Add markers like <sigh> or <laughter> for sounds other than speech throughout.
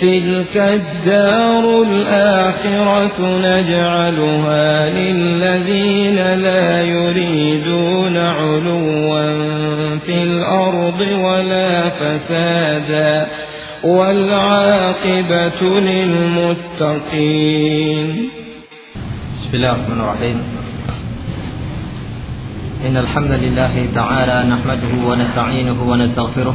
تلك الدار الآخرة نجعلها للذين لا يريدون علوا في الأرض ولا فسادا والعاقبة للمتقين بسم الله الرحمن الرحيم. إن الحمد لله تعالى نحمده ونستعينه ونستغفره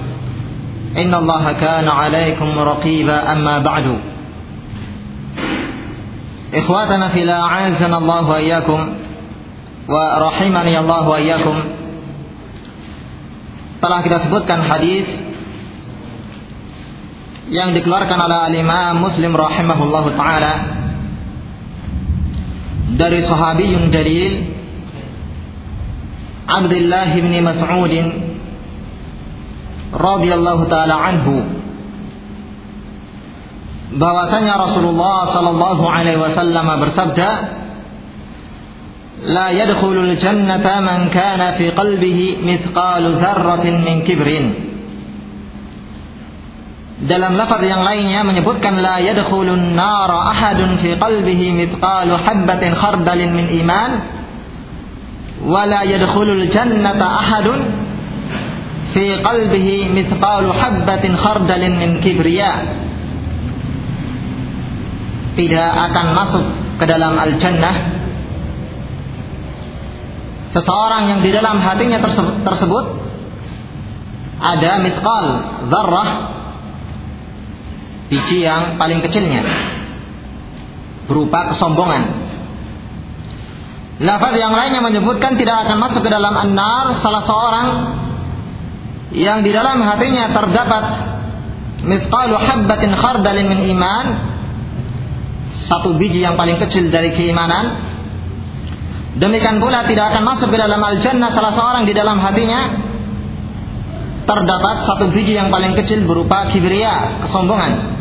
إن الله كان عليكم رقيبا أما بعد إخواتنا في الله أعزنا الله وإياكم ورحمني الله وإياكم telah kita sebutkan hadis yang dikeluarkan oleh al-Imam Muslim rahimahullahu taala dari sahabiyun jalil Abdullah bin Mas'ud radhiyallahu taala anhu. Bahwasanya Rasulullah sallallahu alaihi wasallam bersabda la yadkhulul jannata man kana fi qalbihi mithqalu dzarratin min kibrin. Dalam lafaz yang lainnya menyebutkan la yadkhulun nara ahadun fi qalbihi mithqalu habatin khardalin min iman. Wala yadkhulul jannata ahadun fi qalbihi mithqalu habatin khardalin min kibriya. Tidak akan masuk ke dalam al-jannah seseorang yang di dalam hatinya tersebut, ada mithqal zarrah biji yang paling kecilnya berupa kesombongan. Lafaz yang lainnya menyebutkan tidak akan masuk ke dalam an-nar salah seorang yang di dalam hatinya terdapat mithqalu habbatin khardalin min iman satu biji yang paling kecil dari keimanan. Demikian pula tidak akan masuk ke dalam al-jannah salah seorang di dalam hatinya. Terdapat satu biji yang paling kecil berupa kibria kesombongan.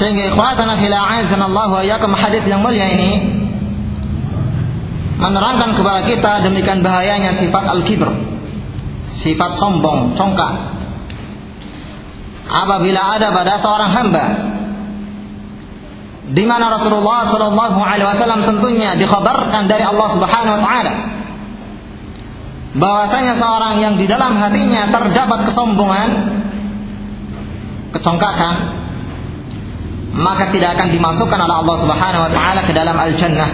Sehingga ikhwatana fil Allah wa yakum yang mulia ini menerangkan kepada kita demikian bahayanya sifat al-kibr sifat sombong, congkak apabila ada pada seorang hamba di mana Rasulullah Shallallahu Alaihi Wasallam tentunya dikhabarkan dari Allah Subhanahu Wa Taala bahwasanya seorang yang di dalam hatinya terdapat kesombongan, kecongkakan, maka tidak akan dimasukkan oleh Allah Subhanahu Wa Taala ke dalam al Jannah.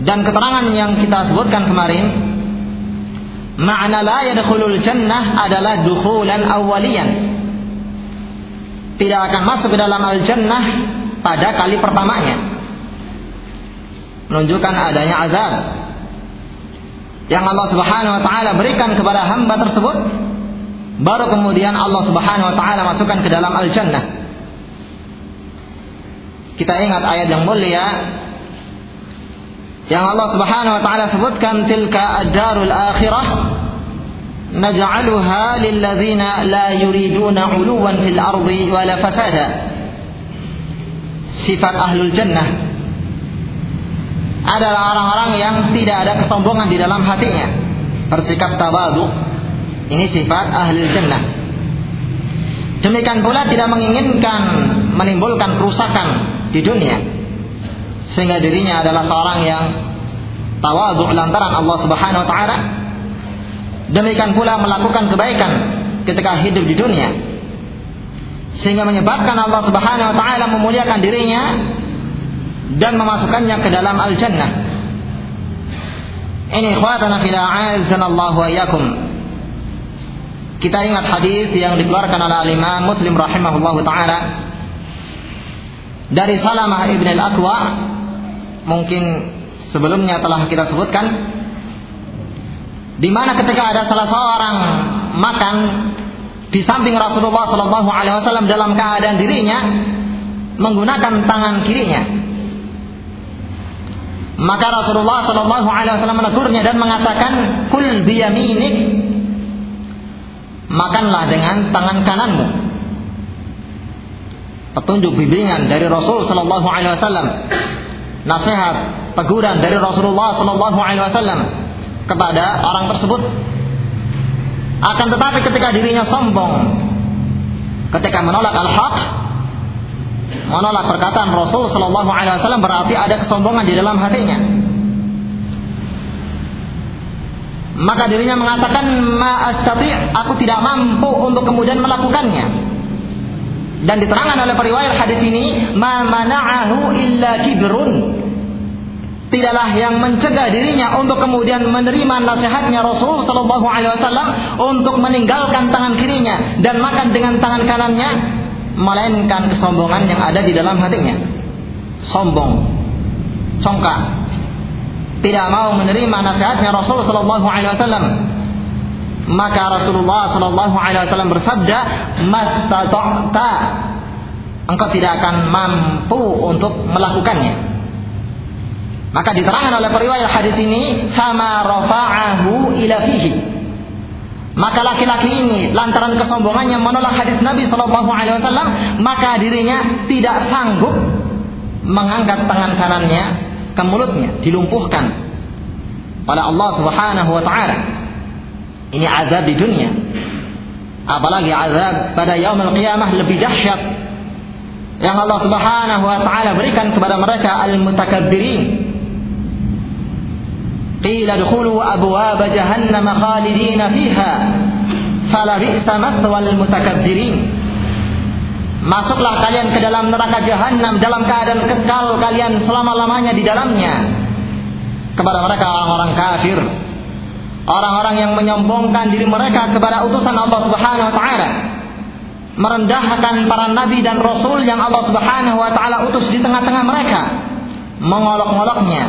Dan keterangan yang kita sebutkan kemarin, makna la yadkhulul jannah adalah dukhulan awwaliyan tidak akan masuk ke dalam al-jannah pada kali pertamanya. Menunjukkan adanya azab yang Allah Subhanahu wa taala berikan kepada hamba tersebut baru kemudian Allah Subhanahu wa taala masukkan ke dalam al-jannah. Kita ingat ayat yang mulia yang Allah Subhanahu wa taala sebutkan tilka ad-darul akhirah naj'aluha lilladzina la yuriduna 'uluwan fil ardi wala fasada. Sifat ahlul jannah adalah orang-orang yang tidak ada kesombongan di dalam hatinya. Bersikap tawadu ini sifat ahlul jannah. Demikian pula tidak menginginkan menimbulkan kerusakan di dunia sehingga dirinya adalah seorang yang tawadu lantaran Allah Subhanahu wa taala Demikian pula melakukan kebaikan ketika hidup di dunia. sehingga menyebabkan Allah Subhanahu wa taala memuliakan dirinya dan memasukkannya ke dalam al-jannah. Ini ikhwatana fil Allah wa. Kita ingat hadis yang dikeluarkan oleh Imam Muslim rahimahullah taala dari Salamah ibn al-Aqwa mungkin sebelumnya telah kita sebutkan di mana ketika ada salah seorang makan di samping Rasulullah Shallallahu Alaihi Wasallam dalam keadaan dirinya menggunakan tangan kirinya. Maka Rasulullah Shallallahu Alaihi Wasallam menegurnya dan mengatakan, "Kul biyaminik, makanlah dengan tangan kananmu." Petunjuk bimbingan dari Rasul Shallallahu Alaihi Wasallam, nasihat, teguran dari Rasulullah Shallallahu Alaihi Wasallam kepada orang tersebut akan tetapi ketika dirinya sombong, ketika menolak al-haq, menolak perkataan Rasul Shallallahu Alaihi Wasallam berarti ada kesombongan di dalam hatinya. Maka dirinya mengatakan ma'astati aku tidak mampu untuk kemudian melakukannya. Dan diterangkan oleh periwayat hadis ini, ma mana'ahu illa kibrun tidaklah yang mencegah dirinya untuk kemudian menerima nasihatnya Rasul Shallallahu Alaihi Wasallam untuk meninggalkan tangan kirinya dan makan dengan tangan kanannya, melainkan kesombongan yang ada di dalam hatinya. Sombong, congkak, tidak mau menerima nasihatnya Rasul Shallallahu Alaihi Wasallam. Maka Rasulullah Shallallahu Alaihi Wasallam bersabda, "Mastata'ta, engkau tidak akan mampu untuk melakukannya." Maka diterangkan oleh periwayat hadis ini sama rafa'ahu ila fihi. Maka laki-laki ini lantaran kesombongannya menolak hadis Nabi Shallallahu Alaihi Wasallam, maka dirinya tidak sanggup mengangkat tangan kanannya ke mulutnya, dilumpuhkan oleh Allah Subhanahu Wa Taala. Ini azab di dunia. Apalagi azab pada yaumul qiyamah lebih dahsyat yang Allah Subhanahu wa taala berikan kepada mereka al-mutakabbirin. Qila dukhulu abwaab jahannam khalidina fiha. Falabi'sa mathwal mutakabbirin. Masuklah kalian ke dalam neraka jahanam dalam keadaan kekal kalian selama-lamanya di dalamnya. Kepada mereka orang-orang kafir orang-orang yang menyombongkan diri mereka kepada utusan Allah Subhanahu wa taala. Merendahkan para nabi dan rasul yang Allah Subhanahu wa taala utus di tengah-tengah mereka. Mengolok-oloknya,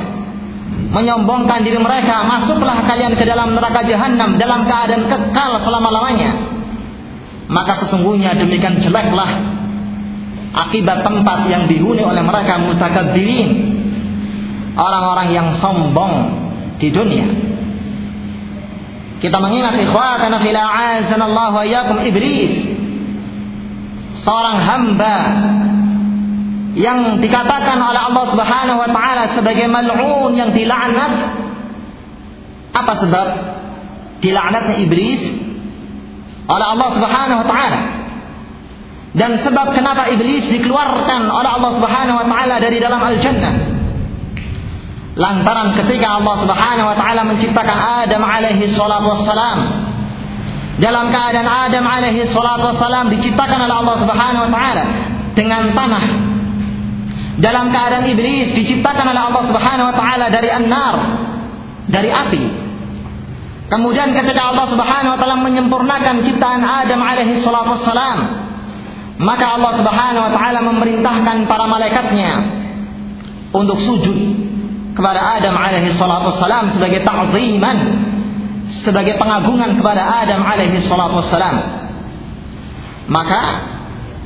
menyombongkan diri mereka, masuklah kalian ke dalam neraka jahanam dalam keadaan kekal selama-lamanya. Maka sesungguhnya demikian jeleklah akibat tempat yang dihuni oleh mereka mutakabbirin. Orang-orang yang sombong di dunia. Kita mengingat ikhwatana fil a'azanallahu wa iyyakum iblis. Seorang hamba yang dikatakan oleh Allah Subhanahu wa taala sebagai mal'un yang dilaknat. Apa sebab? Dilaknatnya iblis oleh Allah Subhanahu wa taala. Dan sebab kenapa iblis dikeluarkan oleh Allah Subhanahu wa taala dari dalam al-jannah lantaran ketika Allah Subhanahu wa taala menciptakan Adam alaihi salatu wassalam dalam keadaan Adam alaihi salatu wassalam diciptakan oleh Allah Subhanahu wa taala dengan tanah dalam keadaan iblis diciptakan oleh Allah Subhanahu wa taala dari an-nar, dari api. Kemudian ketika Allah Subhanahu wa taala menyempurnakan ciptaan Adam alaihi salatu wassalam, maka Allah Subhanahu wa taala memerintahkan para malaikatnya untuk sujud kepada Adam alaihi salatu sebagai ta'ziman, sebagai pengagungan kepada Adam alaihi salatu. Maka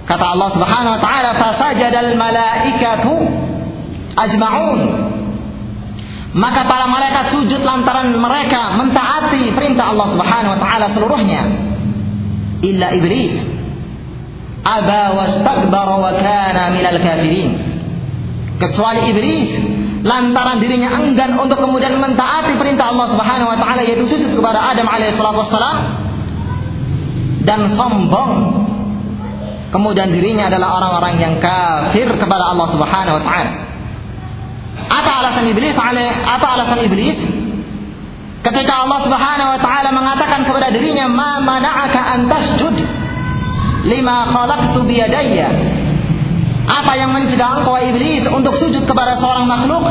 Kata Allah Subhanahu wa taala, "Fasajadal malaikatu ajma'un." Maka para malaikat sujud lantaran mereka mentaati perintah Allah Subhanahu wa taala seluruhnya. Illa iblis aba wastakbara wa kana minal kafirin. Kecuali iblis lantaran dirinya enggan untuk kemudian mentaati perintah Allah Subhanahu wa taala yaitu sujud kepada Adam alaihi wassalam dan sombong kemudian dirinya adalah orang-orang yang kafir kepada Allah Subhanahu wa taala. Apa alasan iblis? Apa alasan iblis? Ketika Allah Subhanahu wa taala mengatakan kepada dirinya, "Ma mana'aka an tasjud lima khalaqtu biyadayya apa yang mencegah engkau iblis untuk sujud kepada seorang makhluk?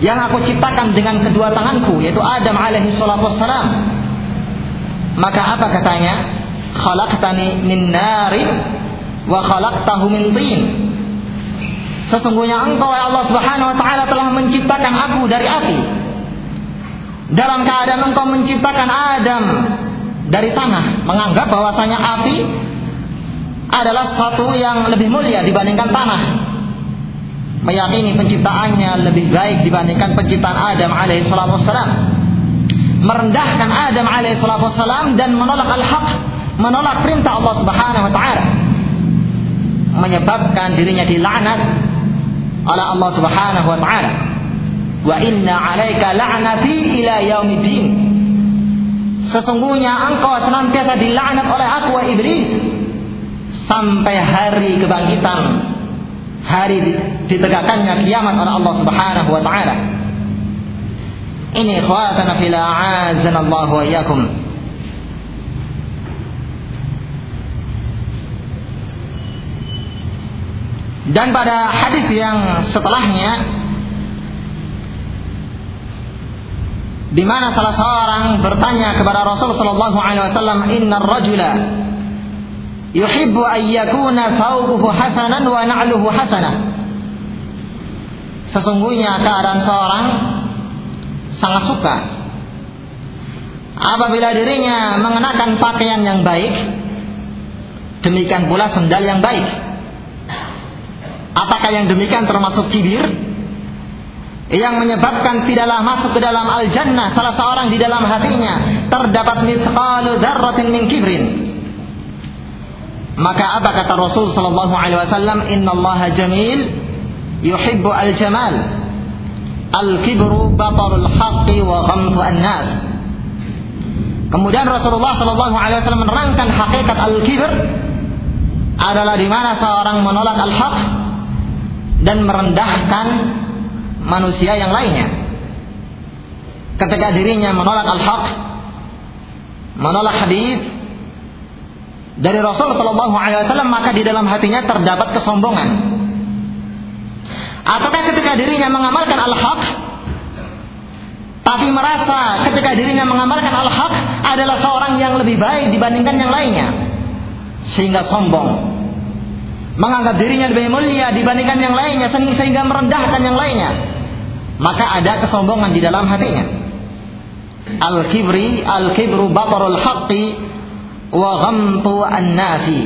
Yang aku ciptakan dengan kedua tanganku yaitu Adam alaihi salatu wassalam. Maka apa katanya? Khalaqtani min narin wa khalaqtahu min tin. Sesungguhnya engkau ya Allah Subhanahu wa taala telah menciptakan aku dari api. Dalam keadaan engkau menciptakan Adam dari tanah menganggap bahwasanya api adalah satu yang lebih mulia dibandingkan tanah. Meyakini penciptaannya lebih baik dibandingkan penciptaan Adam alaihi wassalam. Merendahkan Adam alaihi wassalam dan menolak al-haq menolak perintah Allah Subhanahu wa taala. Menyebabkan dirinya dilaknat oleh Allah Subhanahu wa taala. Wa inna 'alaika la'nati ila yaumiddin. Sesungguhnya engkau senantiasa dilaknat oleh aku wa iblis sampai hari kebangkitan. Hari ditegakkannya kiamat oleh Allah Subhanahu wa taala. Ini ikhwatana fil a'azanallahu wa iyyakum. Dan pada hadis yang setelahnya di mana salah seorang bertanya kepada Rasul sallallahu alaihi wasallam, "Innar rajula yuhibbu an yakuna thawbuhu hasanan wa na'luhu hasanah." Sesungguhnya keadaan seorang sangat suka apabila dirinya mengenakan pakaian yang baik, demikian pula sendal yang baik. Apakah yang demikian termasuk kibir? Yang menyebabkan tidaklah masuk ke dalam al-jannah salah seorang di dalam hatinya terdapat mithqalu dzarratin min kibrin. Maka apa kata Rasul sallallahu alaihi wasallam, "Innallaha jamil yuhibbu al-jamal." Al-kibru batarul haqqi wa ghamtu an-nas. Kemudian Rasulullah sallallahu alaihi wasallam menerangkan hakikat al-kibr adalah di mana seorang menolak al-haq dan merendahkan manusia yang lainnya. Ketika dirinya menolak al-haq, menolak hadis dari Rasul Shallallahu Alaihi Wasallam, maka di dalam hatinya terdapat kesombongan. Ataukah ketika dirinya mengamalkan al-haq, tapi merasa ketika dirinya mengamalkan al-haq adalah seorang yang lebih baik dibandingkan yang lainnya, sehingga sombong menganggap dirinya lebih mulia dibandingkan yang lainnya sehingga merendahkan yang lainnya maka ada kesombongan di dalam hatinya al kibri al kibru batarul haqqi wa ghamtu an-nasi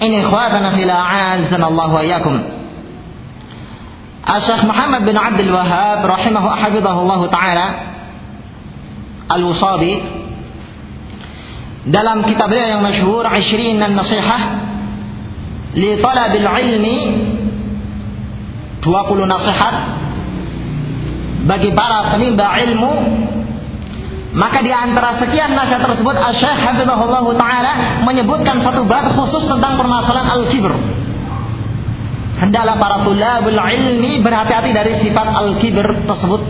ini ikhwatana fil a'azana Allah wa iyyakum Syekh Muhammad bin Abdul Wahab rahimahu hafizahullah taala Al-Wusabi dalam kitab beliau yang masyhur 20 an-nasihah li talabil ilmi 20 nasihat bagi para penimba ilmu maka di antara sekian nasihat tersebut Asy-Syaikh Hafizahullah taala menyebutkan satu bab khusus tentang permasalahan al-kibr. Hendaklah para tulabul ilmi berhati-hati dari sifat al-kibr tersebut.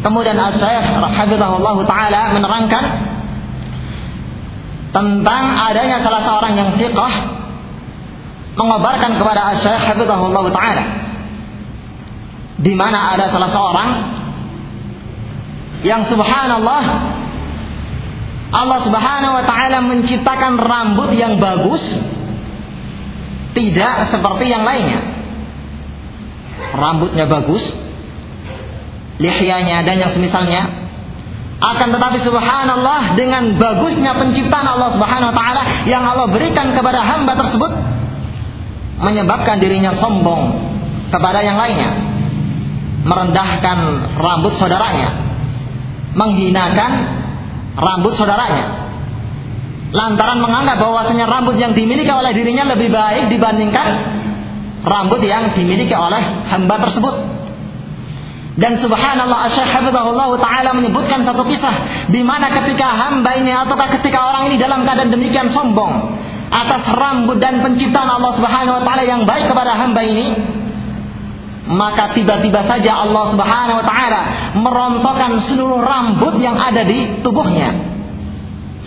Kemudian Asy-Syaikh Hafizahullah taala menerangkan tentang adanya salah seorang yang thiqah mengobarkan kepada Asy-Syaikh Habibullah taala di mana ada salah seorang yang subhanallah Allah Subhanahu wa taala menciptakan rambut yang bagus tidak seperti yang lainnya. Rambutnya bagus, lihyanya dan yang semisalnya. Akan tetapi subhanallah dengan bagusnya penciptaan Allah Subhanahu wa taala yang Allah berikan kepada hamba tersebut menyebabkan dirinya sombong kepada yang lainnya, merendahkan rambut saudaranya, menghinakan rambut saudaranya. Lantaran menganggap bahwasanya rambut yang dimiliki oleh dirinya lebih baik dibandingkan rambut yang dimiliki oleh hamba tersebut. Dan subhanallah Syekh Habibullah taala menyebutkan satu kisah di mana ketika hamba ini atau ketika orang ini dalam keadaan demikian sombong, atas rambut dan penciptaan Allah Subhanahu wa taala yang baik kepada hamba ini maka tiba-tiba saja Allah Subhanahu wa taala merontokkan seluruh rambut yang ada di tubuhnya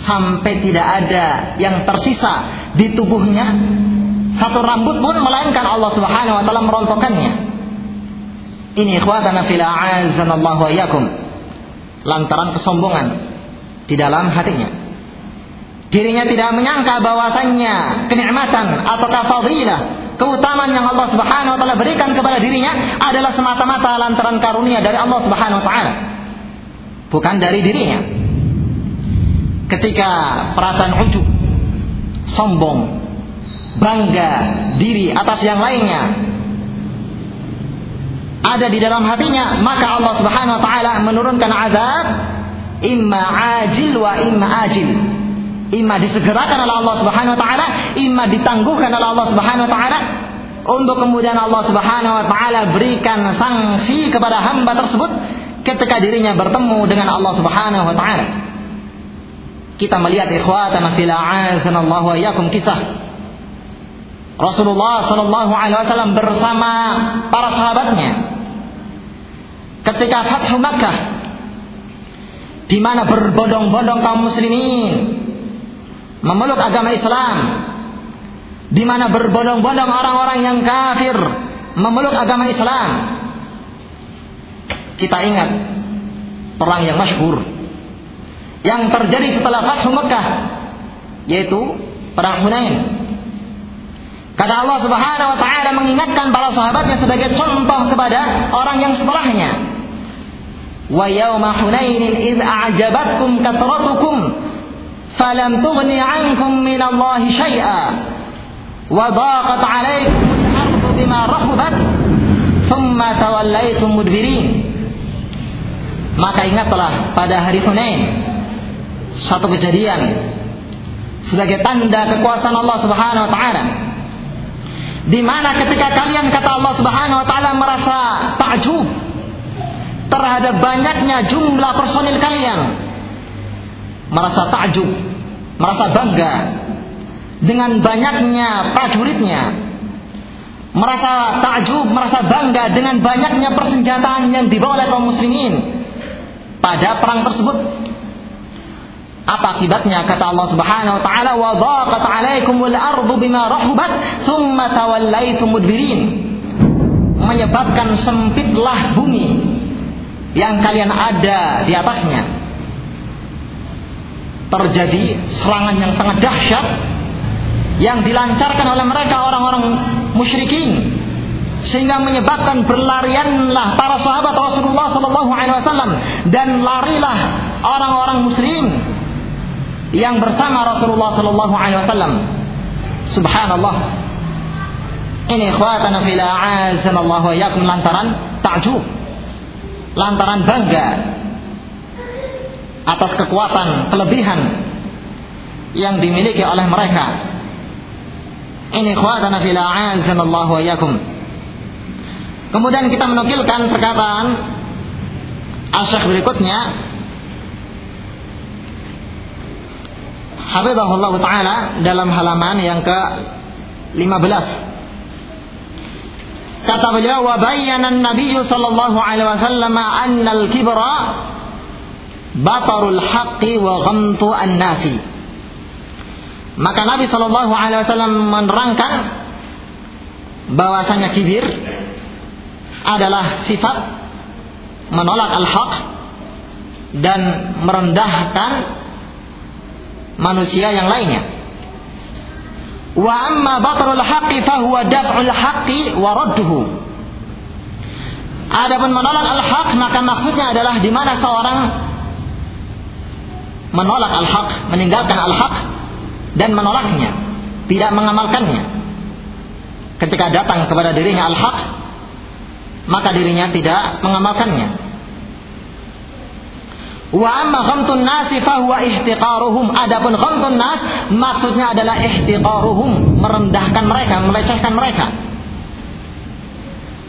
sampai tidak ada yang tersisa di tubuhnya satu rambut pun melainkan Allah Subhanahu wa taala merontokkannya. Ini ikhwatana fil a'azanallahu wa. Lantaran kesombongan di dalam hatinya. Dirinya tidak menyangka bahwasannya kenikmatan atau fadilah, keutamaan yang Allah Subhanahu wa taala berikan kepada dirinya adalah semata-mata lantaran karunia dari Allah Subhanahu wa taala. Bukan dari dirinya. Ketika perasaan ujub, sombong, bangga diri atas yang lainnya ada di dalam hatinya, maka Allah Subhanahu wa taala menurunkan azab imma ajil wa imma ajil Ima disegerakan oleh Allah Subhanahu wa taala, ima ditangguhkan oleh Allah Subhanahu wa taala untuk kemudian Allah Subhanahu wa taala berikan sanksi kepada hamba tersebut ketika dirinya bertemu dengan Allah Subhanahu wa taala. Kita melihat ikhwatan fil a'azanallahu wa iyyakum kisah Rasulullah sallallahu alaihi wasallam bersama para sahabatnya ketika Fathu Makkah di mana berbondong-bondong kaum muslimin memeluk agama Islam. Di mana berbondong-bondong orang-orang yang kafir memeluk agama Islam. Kita ingat perang yang masyhur yang terjadi setelah Fathu Mekah yaitu perang Hunain. Kata Allah Subhanahu wa taala mengingatkan para sahabatnya sebagai contoh kepada orang yang setelahnya. Wa yauma hunainin id a'jabatkum فلم tughni عنكم من الله شيئا وضاقت عليكم الأرض بما رحبت ثم توليتم مدبرين. Tawallaitum mudbirin maka ingatlah pada hari Hunain satu kejadian sebagai tanda kekuasaan Allah Subhanahu wa taala. Di mana ketika kalian kata Allah Subhanahu wa taala merasa takjub terhadap banyaknya jumlah personil kalian merasa takjub merasa bangga dengan banyaknya prajuritnya, merasa takjub, merasa bangga dengan banyaknya persenjataan yang dibawa oleh kaum muslimin pada perang tersebut. Apa akibatnya? Kata Allah Subhanahu wa taala, "Wa dhaqat 'alaikumul ardu bima rahubat, tsumma tawallaitum mudbirin." Menyebabkan sempitlah bumi yang kalian ada di atasnya terjadi serangan yang sangat dahsyat yang dilancarkan oleh mereka orang-orang musyrikin sehingga menyebabkan berlarianlah para sahabat Rasulullah Sallallahu Alaihi Wasallam dan larilah orang-orang Muslim yang bersama Rasulullah Sallallahu Alaihi Wasallam. Subhanallah. Ini ikhwatana fil a'azanallahu wa lantaran takjub. Lantaran bangga atas kekuatan kelebihan yang dimiliki oleh mereka. Ini khawatana fil a'azanallahu wa. Kemudian kita menukilkan perkataan asyik berikutnya Hafizahullah Ta'ala dalam halaman yang ke 15 Kata beliau wa bayyana an-nabiy sallallahu alaihi wasallam anna al-kibra batarul haqqi wa ghamtu an-nasi. Maka Nabi Shallallahu Alaihi Wasallam menerangkan bahwasanya kibir adalah sifat menolak al-haq dan merendahkan manusia yang lainnya. Wa amma batarul haqqi fahuwa daf'ul haqqi wa radduhu. Adapun menolak al-haq maka maksudnya adalah di mana seorang menolak al-haq, meninggalkan al-haq dan menolaknya, tidak mengamalkannya. Ketika datang kepada dirinya al-haq, maka dirinya tidak mengamalkannya. Wa amma ghamtun nasi fahuwa ihtiqaruhum. Adapun ghamtun nas maksudnya adalah ihtiqaruhum, merendahkan mereka, melecehkan mereka.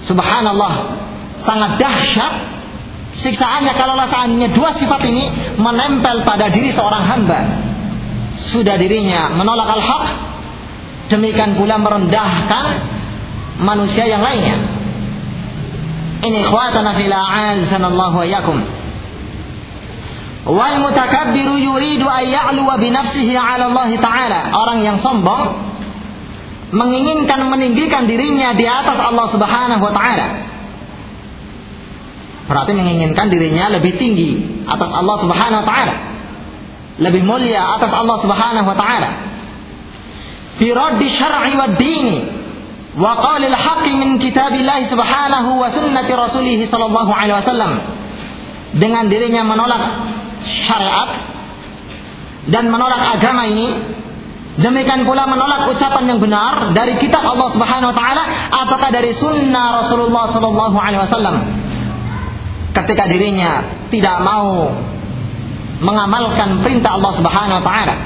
Subhanallah, sangat dahsyat Siksaannya kalau seandainya dua sifat ini menempel pada diri seorang hamba. Sudah dirinya menolak al-haq, demikian pula merendahkan manusia yang lainnya. Ini khawatana fil a'azanallahu wa. Wal mutakabbiru yuridu ayya'lu bi nafsihi 'ala Allah Ta'ala. Orang yang sombong menginginkan meninggikan dirinya di atas Allah Subhanahu wa taala. Berarti menginginkan dirinya lebih tinggi atas Allah Subhanahu wa taala. Lebih mulia atas Allah Subhanahu wa taala. Fi raddi syar'i wa dini wa qalil haqqi min kitabillah subhanahu wa sunnati rasulih sallallahu alaihi wasallam. Dengan dirinya menolak syariat dan menolak agama ini demikian pula menolak ucapan yang benar dari kitab Allah Subhanahu wa taala ataukah dari sunnah Rasulullah sallallahu alaihi wasallam ketika dirinya tidak mau mengamalkan perintah Allah Subhanahu wa taala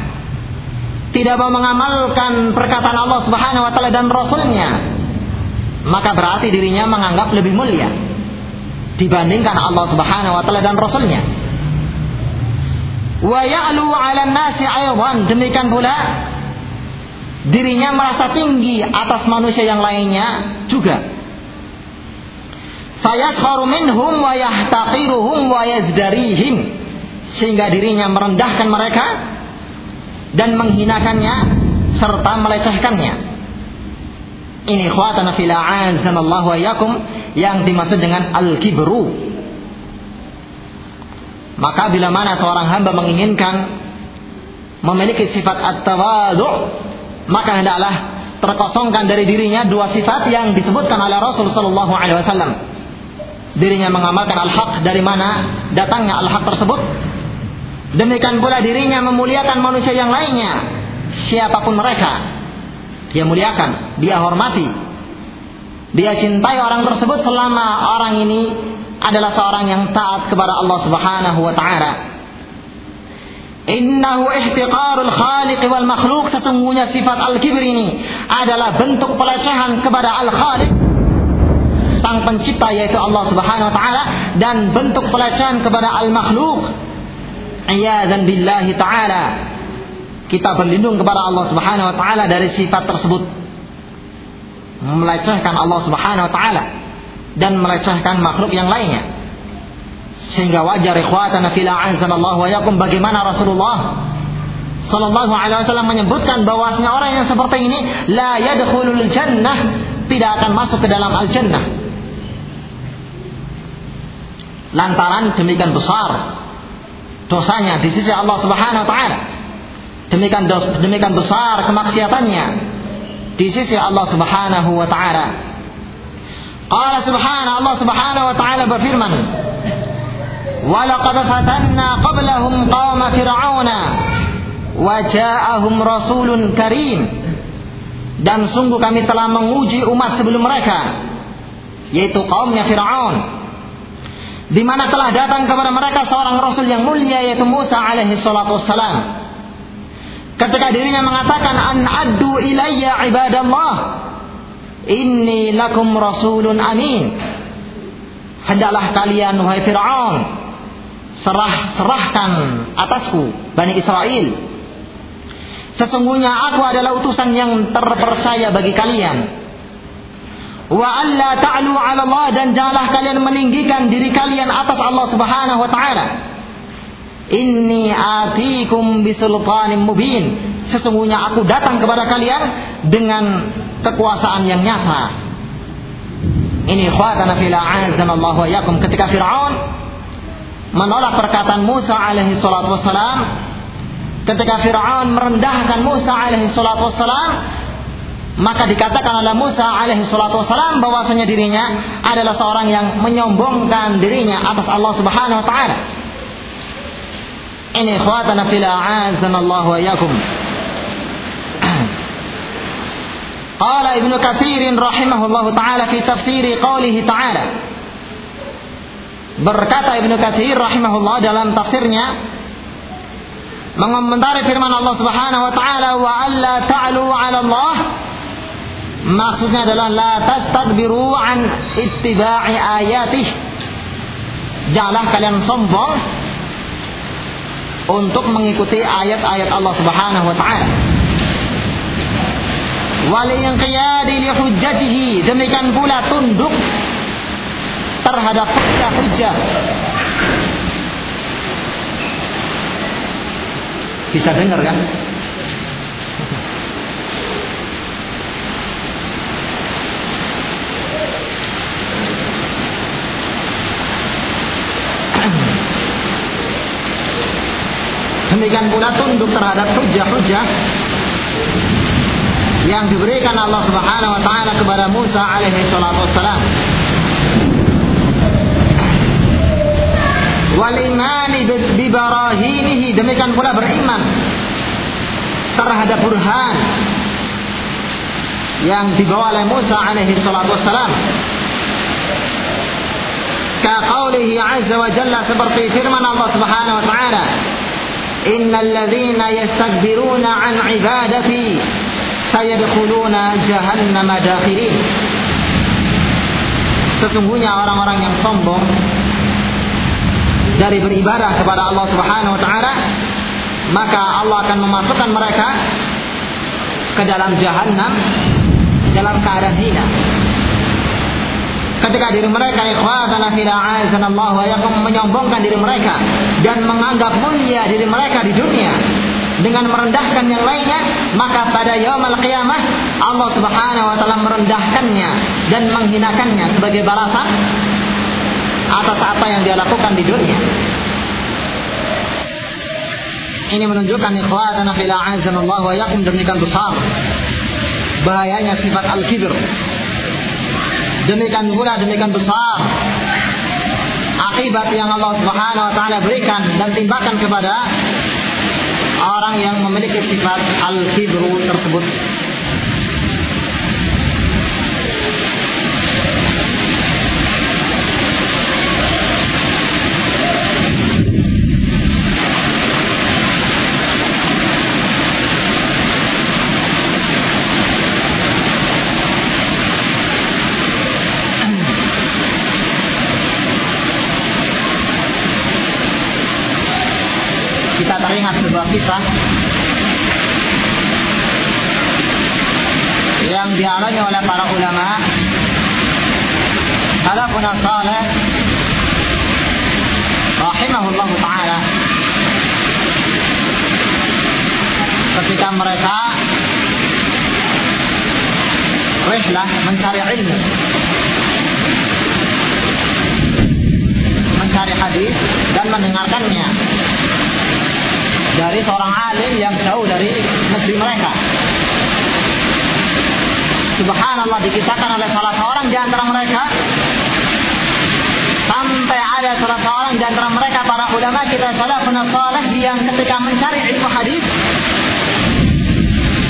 tidak mau mengamalkan perkataan Allah Subhanahu wa taala dan rasulnya maka berarti dirinya menganggap lebih mulia dibandingkan Allah Subhanahu wa taala dan rasulnya. Wa ya'lu 'ala nasi aywan demikian pula dirinya merasa tinggi atas manusia yang lainnya juga fayaskharu minhum wa yahtaqiruhum wa yazdarihim. Sehingga dirinya merendahkan mereka dan menghinakannya serta melecehkannya. Ini khawatana fil a'azanallahu wa yakum yang dimaksud dengan al-kibru. Maka bila mana seorang hamba menginginkan memiliki sifat at-tawadhu, maka hendaklah terkosongkan dari dirinya dua sifat yang disebutkan oleh Rasul sallallahu alaihi wasallam. Dirinya mengamalkan al-haq dari mana datangnya al-haq tersebut. Demikian pula dirinya memuliakan manusia yang lainnya, siapa pun mereka. Dia muliakan, dia hormati. Dia cintai orang tersebut selama orang ini adalah seorang yang taat kepada Allah Subhanahu wa taala. Innahu ihtiqarul khaliq wal makhluk sesungguhnya sifat al-kibr ini adalah bentuk pelecehan kepada al-khaliq sang pencipta yaitu Allah Subhanahu wa taala dan bentuk pelecehan kepada al-makhluk. Iyadzan billahi taala. Kita berlindung kepada Allah Subhanahu wa taala dari sifat tersebut. Melecehkan Allah Subhanahu wa taala dan melecehkan makhluk yang lainnya. Sehingga wajar ikhwatana fil a'azzanallahu wa yakum bagaimana Rasulullah sallallahu alaihi wasallam menyebutkan bahwasanya orang yang seperti ini la yadkhulul jannah tidak akan masuk ke dalam al jannah. Lantaran demikian besar dosanya di sisi Allah Subhanahu wa taala. Demikian dos, demikian besar kemaksiatannya di sisi Allah Subhanahu wa taala. Qala subhanahu Allah subhanahu wa ta'ala berfirman Walaqad fatanna qablahum qawma fir'auna wa ja'ahum rasulun karim dan sungguh kami telah menguji umat sebelum mereka yaitu kaumnya Firaun di mana telah datang kepada mereka seorang rasul yang mulia yaitu Musa alaihi salatu wassalam ketika dirinya mengatakan an addu ilayya ibadallah Inni lakum rasulun amin. Hendaklah kalian wahai Fir'aun serah serahkan atasku Bani Israel. Sesungguhnya aku adalah utusan yang terpercaya bagi kalian. Wa alla ta'lu 'ala Allah dan janganlah kalian meninggikan diri kalian atas Allah Subhanahu wa taala. Inni atikum bisultanin mubin. Sesungguhnya aku datang kepada kalian dengan kekuasaan yang nyata. Ini khawatana fil a'azanallahu wa yakum ketika Fir'aun menolak perkataan Musa alaihi salatu wassalam ketika Fir'aun merendahkan Musa alaihi salatu wassalam maka dikatakan oleh Musa alaihi salatu wassalam bahwasanya dirinya adalah seorang yang menyombongkan dirinya atas Allah Subhanahu wa taala. Ini khawatana fil a'azanallahu wa yakum. <clears throat> Qala Ibnu Katsir rahimahullahu taala fi tafsiri qaulihi taala. Berkata Ibnu Katsir rahimahullah dalam tafsirnya mengomentari firman Allah Subhanahu wa taala wa alla ta'lu 'ala Allah maksudnya adalah la tastadbiru an ittiba'i ayatih. Janganlah kalian sombong untuk mengikuti ayat-ayat Allah Subhanahu wa taala. Wal inqiyadi li hujjatihi. Demikian pula tunduk terhadap hujjah-hujjah. Bisa dengar kan? Demikian pula tunduk terhadap hujah-hujah yang diberikan Allah Subhanahu wa taala kepada Musa alaihi salatu wassalam. Wal imani bi barahinihi demikian pula beriman terhadap burhan yang dibawa oleh Musa alaihi salatu wassalam. Ka qaulihi azza wa jalla seperti firman Allah Subhanahu wa taala innal ladzina yastakbiruna an ibadati sayadkhuluna jahannam dakhirin. Sesungguhnya orang-orang yang sombong dari beribadah kepada Allah Subhanahu wa taala maka Allah akan memasukkan mereka ke dalam jahanam dalam keadaan hina ketika diri mereka ikhwatana fila azanallahu wa yakum menyombongkan diri mereka dan menganggap mulia diri mereka di dunia dengan merendahkan yang lainnya maka pada yaumul qiyamah Allah Subhanahu wa taala merendahkannya dan menghinakannya sebagai balasan atas apa yang dia lakukan di dunia. Ini menunjukkan ikhwatana fila azanallahu wa yakum demikian besar bahayanya sifat al-kibr Demikian pula demikian besar akibat yang Allah Subhanahu wa taala berikan dan timbakan kepada orang yang memiliki sifat al-kibru tersebut. Kisah. Yang dialami oleh para ulama. Salafun salih rahimahullah taala. Ketika mereka rihlah mencari ilmu. Mencari hadis dan mendengarkannya dari seorang alim yang jauh dari negeri mereka. Subhanallah dikisahkan oleh salah seorang di antara mereka sampai ada salah seorang di antara mereka para ulama kita salafun saleh yang ketika mencari ilmu hadis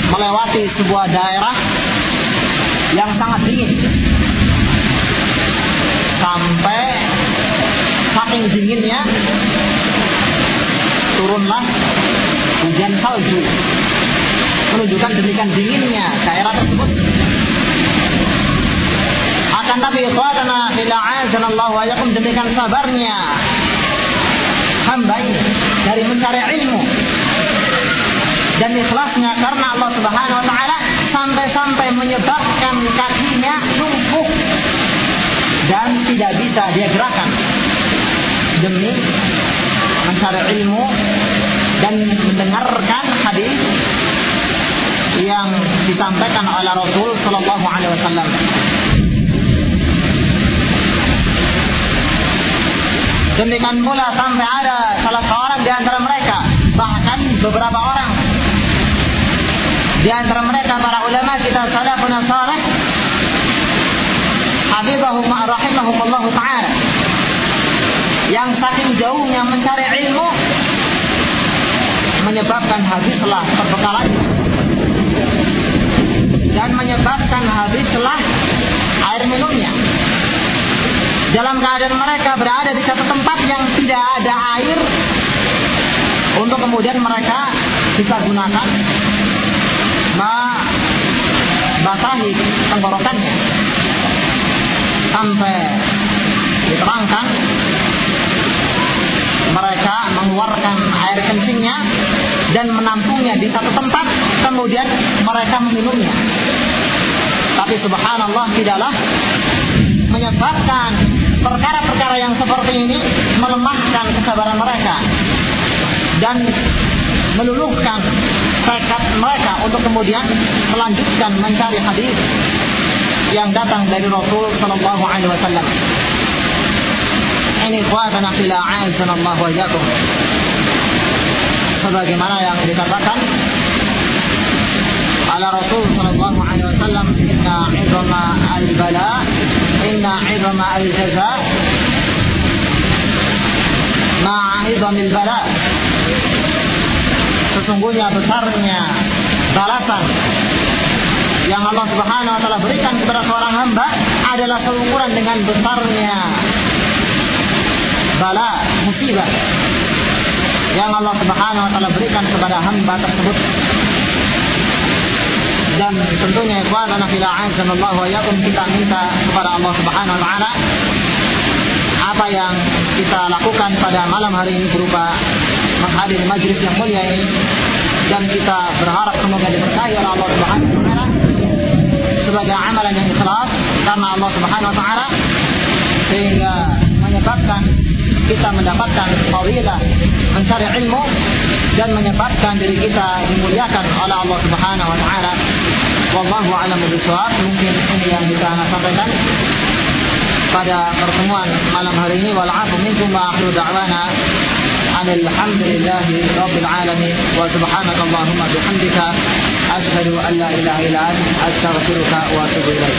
melewati sebuah daerah yang sangat dingin sampai saking dinginnya turunlah hujan salju. Menunjukkan demikian dinginnya daerah tersebut. Akan tapi ikhwatana bila wa yakum demikian sabarnya hamba ini dari mencari ilmu dan ikhlasnya karena Allah Subhanahu wa taala sampai-sampai menyebabkan kakinya lumpuh dan tidak bisa dia gerakan demi mencari ilmu oleh Rasul Shallallahu Alaihi Wasallam. Demikian pula sampai ada salah seorang di antara mereka, bahkan beberapa orang. Di antara mereka para ulama kita salafun salih. Habibahum rahimahumullah taala. Yang saking jauhnya mencari ilmu menyebabkan habislah perbekalan dan menyebabkan habislah air minumnya. Dalam keadaan mereka berada di satu tempat yang tidak ada air untuk kemudian mereka bisa gunakan membasahi tenggorokannya sampai diterangkan mereka mengeluarkan air kencingnya dan menampungnya di satu tempat kemudian mereka meminumnya tapi subhanallah tidaklah menyebabkan perkara-perkara yang seperti ini melemahkan kesabaran mereka dan meluluhkan tekad mereka untuk kemudian melanjutkan mencari hadis yang datang dari Rasul Shallallahu Alaihi Wasallam. Ini kuatana fila Allah wa yakum. Sebagaimana yang dikatakan ala Rasul Shallallahu وسلم إن عظم البلاء إن عظم الجزاء مع عظم البلاء sesungguhnya besarnya balasan yang Allah Subhanahu wa taala berikan kepada seorang hamba adalah seukuran dengan besarnya bala musibah yang Allah Subhanahu wa taala berikan kepada hamba tersebut dan tentunya ikhwan anak fila azanallahu wa yakum kita minta kepada Allah Subhanahu wa taala apa yang kita lakukan pada malam hari ini berupa menghadiri majlis yang mulia ini. Dan kita berharap semoga diberkahi oleh Allah Subhanahu wa taala sebagai amalan yang ikhlas karena Allah Subhanahu wa taala sehingga menyebabkan kita mendapatkan fadilah mencari ilmu dan menyebabkan diri kita dimuliakan oleh Allah Subhanahu wa taala. Wallahu a'lam bishawab. Mungkin ini yang bisa saya sampaikan pada pertemuan malam hari ini wal afu minkum wa akhiru da'wana alhamdulillahi rabbil alamin wa subhanaka allahumma bihamdika ashhadu an la ilaha illa anta astaghfiruka wa atubu ilaik